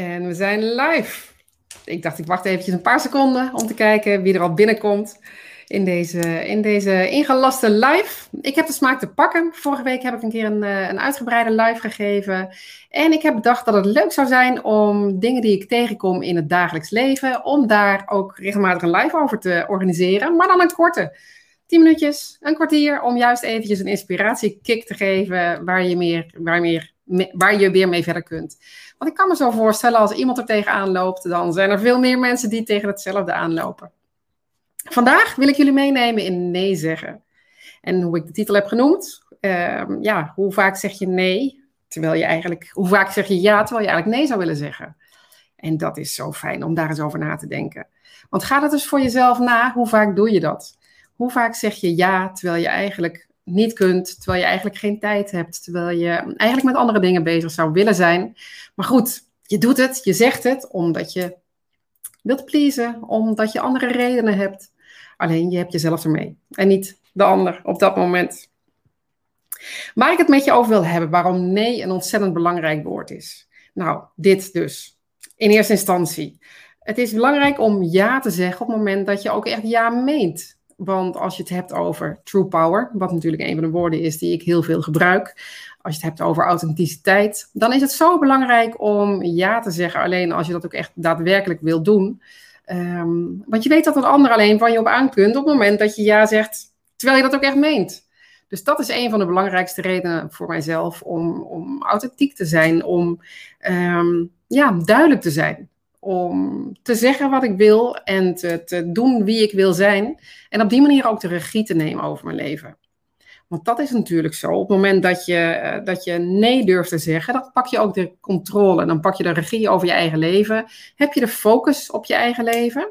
En we zijn live. Ik dacht, ik wacht eventjes een paar seconden om te kijken wie er al binnenkomt in deze, in deze ingelaste live. Ik heb de smaak te pakken. Vorige week heb ik een keer een, eh, een uitgebreide live gegeven. En ik heb bedacht dat het leuk zou zijn om dingen die ik tegenkom in het dagelijks leven, om daar ook regelmatig een live over te organiseren. Maar dan een korte. 10 minuutjes, een kwartier, om juist eventjes een inspiratiekick te geven waar je, meer, waar, meer, waar je weer mee verder kunt. Want ik kan me zo voorstellen, als iemand er tegenaan loopt, dan zijn er veel meer mensen die tegen hetzelfde aanlopen. Vandaag wil ik jullie meenemen in nee zeggen. En hoe ik de titel heb genoemd, ehm, ja, hoe vaak zeg je nee, terwijl je eigenlijk, hoe vaak zeg je ja, terwijl je eigenlijk nee zou willen zeggen. En dat is zo fijn om daar eens over na te denken. Want ga het dus voor jezelf na, hoe vaak doe je dat? Hoe vaak zeg je ja, terwijl je eigenlijk niet kunt, terwijl je eigenlijk geen tijd hebt, terwijl je eigenlijk met andere dingen bezig zou willen zijn. Maar goed, je doet het, je zegt het omdat je wilt pleasen, omdat je andere redenen hebt. Alleen je hebt jezelf ermee en niet de ander op dat moment. Waar ik het met je over wil hebben, waarom nee een ontzettend belangrijk woord is. Nou, dit dus. In eerste instantie. Het is belangrijk om ja te zeggen op het moment dat je ook echt ja meent. Want als je het hebt over true power, wat natuurlijk een van de woorden is die ik heel veel gebruik, als je het hebt over authenticiteit, dan is het zo belangrijk om ja te zeggen, alleen als je dat ook echt daadwerkelijk wil doen. Ehm, want je weet dat een ander alleen van je op aan kunt op het moment dat je ja zegt, terwijl je dat ook echt meent. Dus dat is een van de belangrijkste redenen voor mijzelf om, om authentiek te zijn, om ehm, ja, duidelijk te zijn om te zeggen wat ik wil en te, te, doen wie ik wil zijn. En op die manier ook de regie te nemen over mijn leven. Want dat is natuurlijk zo. Op het moment dat je, eh, dat je nee durft te zeggen, dan pak je ook de controle. Dan pak je de regie over je eigen leven. Heb je de focus op je eigen leven.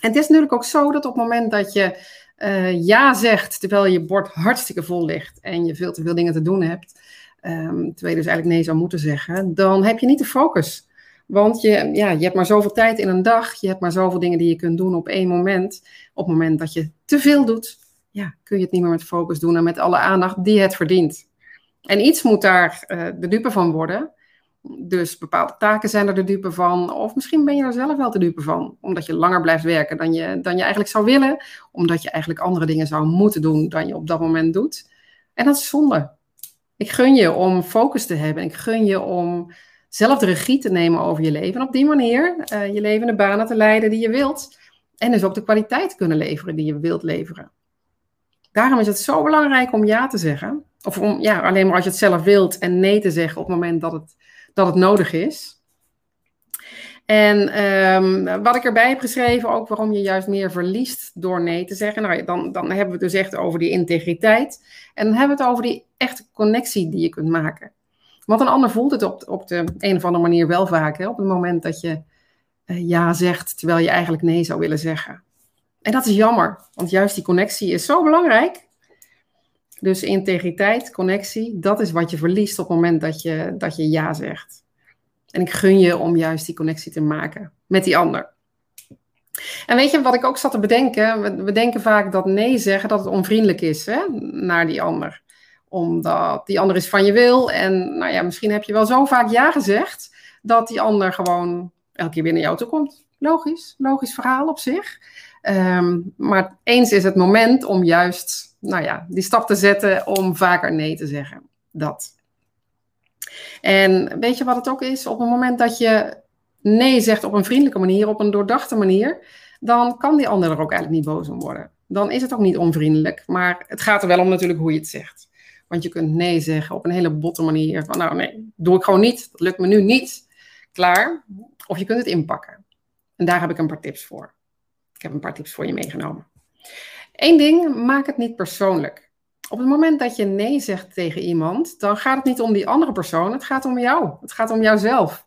En het is natuurlijk ook zo dat op het moment dat je uh, ja zegt, terwijl je bord hartstikke vol ligt en je veel te veel dingen te doen hebt, um, terwijl je dus eigenlijk nee zou moeten zeggen, dan heb je niet de focus. Want je, ja, je hebt maar zoveel tijd in een dag. Je hebt maar zoveel dingen die je kunt doen op één moment. Op het moment dat je te veel doet, ja, kun je het niet meer met focus doen en met alle aandacht die het verdient. En iets moet daar uh, de dupe van worden. Dus bepaalde taken zijn er de dupe van. Of misschien ben je er zelf wel de dupe van. Omdat je langer blijft werken dan je, dan je eigenlijk zou willen. Omdat je eigenlijk andere dingen zou moeten doen dan je op dat moment doet. En dat is zonde. Ik gun je om focus te hebben. Ik gun je om zelf de regie te nemen over je leven. En op die manier uh, je leven de banen te leiden die je wilt. En dus ook de kwaliteit kunnen leveren die je wilt leveren. Daarom is het zo belangrijk om ja te zeggen. Of om, ja, alleen maar als je het zelf wilt en nee te zeggen op het moment dat het, dat het nodig is. En um, wat ik erbij heb geschreven, ook waarom je juist meer verliest door nee te zeggen. Nou, dan, dan hebben we het dus echt over die integriteit. En dan hebben we het over die echte connectie die je kunt maken. Want een ander voelt het op, op de een of andere manier wel vaak. Hè? Op het moment dat je uh, ja zegt, terwijl je eigenlijk nee zou willen zeggen. En dat is jammer, want juist die connectie is zo belangrijk. Dus integriteit, connectie, dat is wat je verliest op het moment dat je, dat je ja zegt. En ik gun je om juist die connectie te maken met die ander. En weet je wat ik ook zat te bedenken? We, we denken vaak dat nee zeggen dat het onvriendelijk is hè, naar die ander omdat die ander is van je wil. En nou ja, misschien heb je wel zo vaak ja gezegd dat die ander gewoon elke keer weer naar jou toe komt. Logisch, logisch verhaal op zich. Um, maar eens is het moment om juist, nou ja, die stap te zetten om vaker nee te zeggen. Dat. En weet je wat het ook is? Op het moment dat je nee zegt op een vriendelijke manier, op een doordachte manier, dan kan die ander er ook eigenlijk niet boos om worden. Dan is het ook niet onvriendelijk, maar het gaat er wel om natuurlijk hoe je het zegt. Want je kunt nee zeggen op een hele botte manier. Van nou nee, doe ik gewoon niet. Dat lukt me nu niet. Klaar. Of je kunt het inpakken. En daar heb ik een paar tips voor. Ik heb een paar tips voor je meegenomen. Eén ding, maak het niet persoonlijk. Op het moment dat je nee zegt tegen iemand, dan gaat het niet om die andere persoon. Het gaat om jou. Het gaat om jouzelf.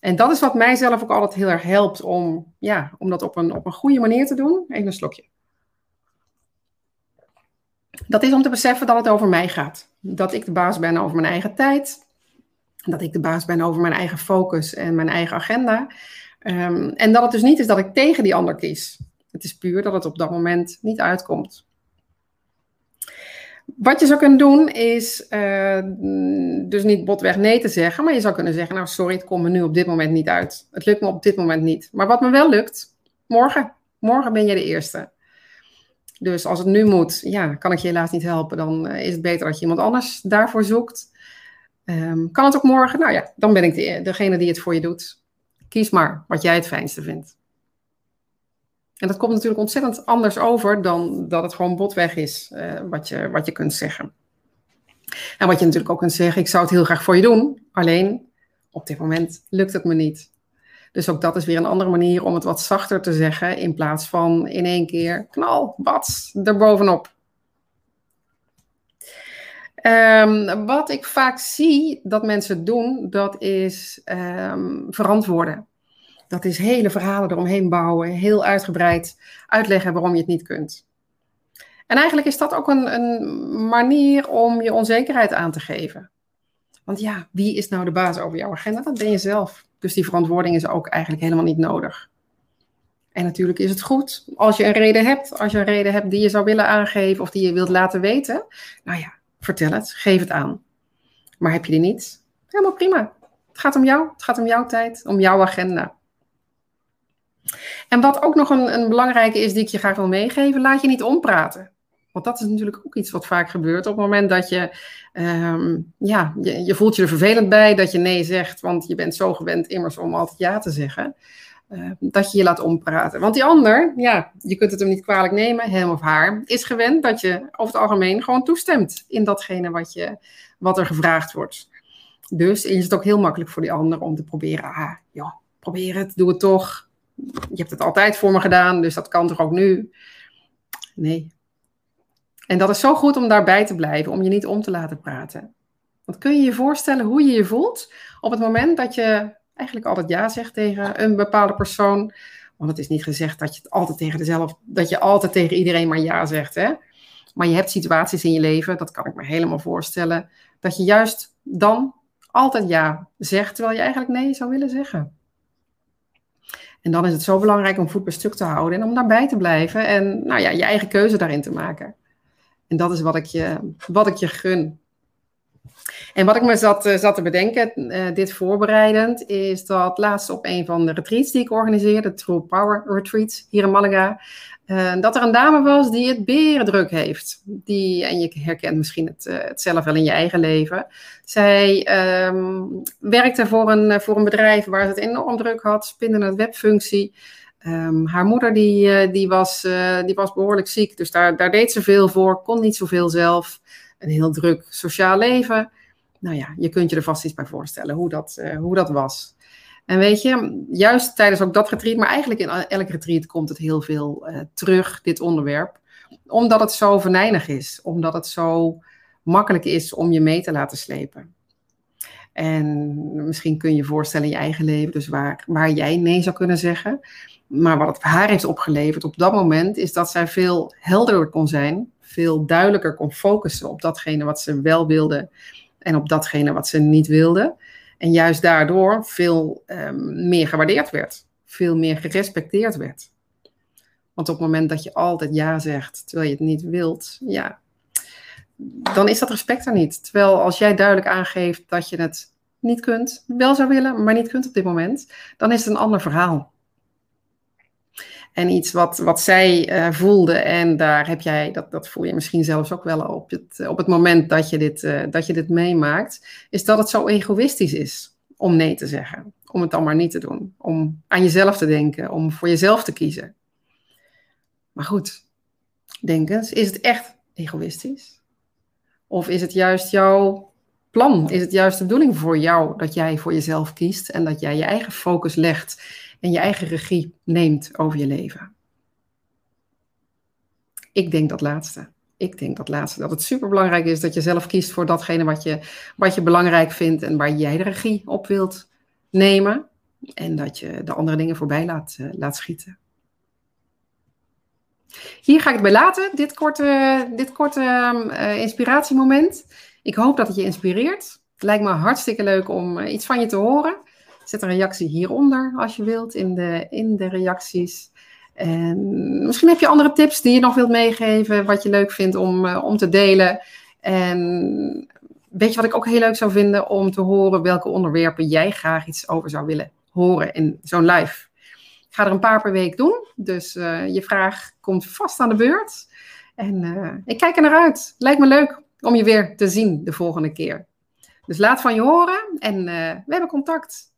En dat is wat mijzelf ook altijd heel erg helpt om, ja, om dat op een, op een goede manier te doen. Even een slokje. Dat is om te beseffen dat het over mij gaat. Dat ik de baas ben over mijn eigen tijd. Dat ik de baas ben over mijn eigen focus en mijn eigen agenda. Um, en dat het dus niet is dat ik tegen die ander kies. Het is puur dat het op dat moment niet uitkomt. Wat je zou kunnen doen is uh, dus niet botweg nee te zeggen, maar je zou kunnen zeggen, nou sorry, het komt me nu op dit moment niet uit. Het lukt me op dit moment niet. Maar wat me wel lukt, morgen. Morgen ben je de eerste. Dus als het nu moet, ja, kan ik je helaas niet helpen, dan uh, is het beter dat je iemand anders daarvoor zoekt. Um, kan het ook morgen? Nou ja, dan ben ik de, degene die het voor je doet. Kies maar wat jij het fijnste vindt. En dat komt natuurlijk ontzettend anders over dan dat het gewoon botweg is, uh, wat, je, wat je kunt zeggen. En wat je natuurlijk ook kunt zeggen, ik zou het heel graag voor je doen, alleen op dit moment lukt het me niet. Dus ook dat is weer een andere manier om het wat zachter te zeggen, in plaats van in één keer knal, bats, erbovenop. Um, wat ik vaak zie dat mensen doen, dat is um, verantwoorden. Dat is hele verhalen eromheen bouwen, heel uitgebreid uitleggen waarom je het niet kunt. En eigenlijk is dat ook een, een manier om je onzekerheid aan te geven. Want ja, wie is nou de baas over jouw agenda? Dat ben je zelf. Dus die verantwoording is ook eigenlijk helemaal niet nodig. En natuurlijk is het goed als je een reden hebt, als je een reden hebt die je zou willen aangeven of die je wilt laten weten. Nou ja, vertel het, geef het aan. Maar heb je die niet? Helemaal prima. Het gaat om jou, het gaat om jouw tijd, om jouw agenda. En wat ook nog een, een belangrijke is die ik je graag wil meegeven, laat je niet ompraten. Want dat is natuurlijk ook iets wat vaak gebeurt. Op het moment dat je, um, ja, je, voelt je er vervelend bij dat je nee zegt, want je bent zo gewend immers om altijd ja te zeggen. Uh, dat je je laat ompraten. Want die ander, ja, je kunt het hem niet kwalijk nemen, hem of haar, is gewend dat je over het algemeen gewoon toestemt in datgene wat, je, wat er gevraagd wordt. Dus is het ook heel makkelijk voor die ander om te proberen, ah, ja, probeer het, doe het toch je hebt het altijd voor me gedaan, dus dat kan toch ook nu? Nee. En dat is zo goed om daarbij te blijven, om je niet om te laten praten. Want kun je je voorstellen hoe je je voelt op het moment dat je eigenlijk altijd ja zegt tegen een bepaalde persoon? Want het is niet gezegd dat je het altijd tegen dezelfde, dat je altijd tegen iedereen maar ja zegt, hè? Maar je hebt situaties in je leven, dat kan ik me helemaal voorstellen, dat je juist dan altijd ja zegt, terwijl je eigenlijk nee zou willen zeggen. En dan is het zo belangrijk om voet bij stuk te houden en om daarbij te blijven en nou ja, je eigen keuze daarin te maken. En dat is wat ik je, wat ik je gun. En wat ik me zat, eh, zat te bedenken, uh, dit voorbereidend, is dat laatst op een van de retreats die ik organiseerde, de True Power Retreats hier in Malaga, uh, dat er een dame was die het berendruk heeft. Die, en je herkent misschien het, het zelf wel in je eigen leven. Zij um, werkte voor een, voor een bedrijf waar ze het enorm druk had, spinnende webfunctie. Um, haar moeder die, uh, die, was, die was behoorlijk ziek, dus daar, daar deed ze veel voor, kon niet zoveel zelf. Een heel druk sociaal leven. Nou ja, je kunt je er vast iets bij voorstellen hoe dat, hoe dat was. En weet je, juist tijdens ook dat retreat, maar eigenlijk in elk retreat komt het heel veel terug, dit onderwerp. Omdat het zo venijnig is, omdat het zo makkelijk is om je mee te laten slepen. En misschien kun je je voorstellen in je eigen leven, dus waar, waar jij nee zou kunnen zeggen. Maar wat het haar heeft opgeleverd op dat moment, is dat zij veel helderder kon zijn, veel duidelijker kon focussen op datgene wat ze wel wilde en op datgene wat ze niet wilde. En juist daardoor veel um, meer gewaardeerd werd, veel meer gerespecteerd werd. Want op het moment dat je altijd ja zegt terwijl je het niet wilt, ja, dan is dat respect er niet. Terwijl als jij duidelijk aangeeft dat je het niet kunt, wel zou willen, maar niet kunt op dit moment, dan is het een ander verhaal. En iets wat, wat zij uh, voelde, en daar heb jij, dat, dat voel je misschien zelfs ook wel op het, op het moment dat je, dit, uh, dat je dit meemaakt, is dat het zo egoïstisch is om nee te zeggen. Om het dan maar niet te doen. Om aan jezelf te denken, om voor jezelf te kiezen. Maar goed, denk eens, is het echt egoïstisch? Of is het juist jouw plan? Is het juist de bedoeling voor jou dat jij voor jezelf kiest en dat jij je eigen focus legt en je eigen regie neemt over je leven? Ik denk dat laatste. Ik denk dat laatste. Dat het superbelangrijk is dat je zelf kiest voor datgene wat je, wat je belangrijk vindt en waar jij de regie op wilt nemen. En dat je de andere dingen voorbij laat, uh, laat schieten. Hier ga ik het bij laten, dit korte, dit korte uh, inspiratiemoment. Ik hoop dat het je inspireert. Het lijkt me hartstikke leuk om uh, iets van je te horen. Zet een reactie hieronder als je wilt in de, in de reacties. En misschien heb je andere tips die je nog wilt meegeven, wat je leuk vindt om, uh, om te delen. En weet je wat ik ook heel leuk zou vinden om te horen welke onderwerpen jij graag iets over zou willen horen in zo'n live. Ik ga er een paar per week doen, dus uh, je vraag komt vast aan de beurt. En ik kijk er naar uit. Lijkt me leuk om je weer te zien de volgende keer. Dus laat van je horen en uh, we hebben contact.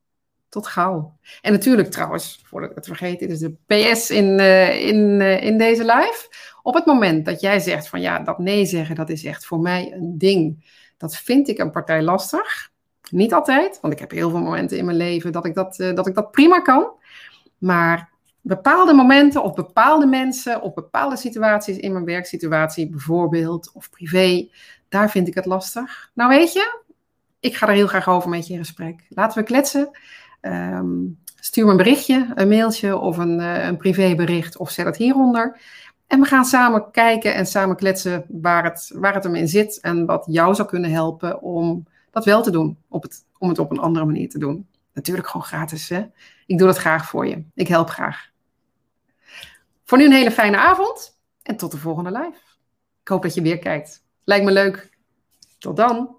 Tot gauw. En natuurlijk trouwens, voordat ik het vergeet, dit is de PS in, uh, in, uh, in deze live. Op het moment dat jij zegt van ja, dat nee zeggen, dat is echt voor mij een ding. Dat vind ik een partij lastig. Niet altijd, want ik heb heel veel momenten in mijn leven dat ik dat, dat, ik dat prima kan. Maar bepaalde momenten of bepaalde mensen of bepaalde situaties in mijn werksituatie, bijvoorbeeld of privé, daar vind ik het lastig. Nou weet je, ik ga er heel graag over met je in gesprek. Laten we kletsen. Um, stuur me een berichtje, een mailtje of een, uh, een privébericht of zet het hieronder. En we gaan samen kijken en samen kletsen waar het, waar het hem in zit en wat jou zou kunnen helpen om dat wel te doen, op het, om het op een andere manier te doen. Natuurlijk gewoon gratis, hè? Ik doe dat graag voor je. Ik help graag. Voor nu een hele fijne avond en tot de volgende live. Ik hoop dat je weer kijkt. Lijkt me leuk. Tot dan.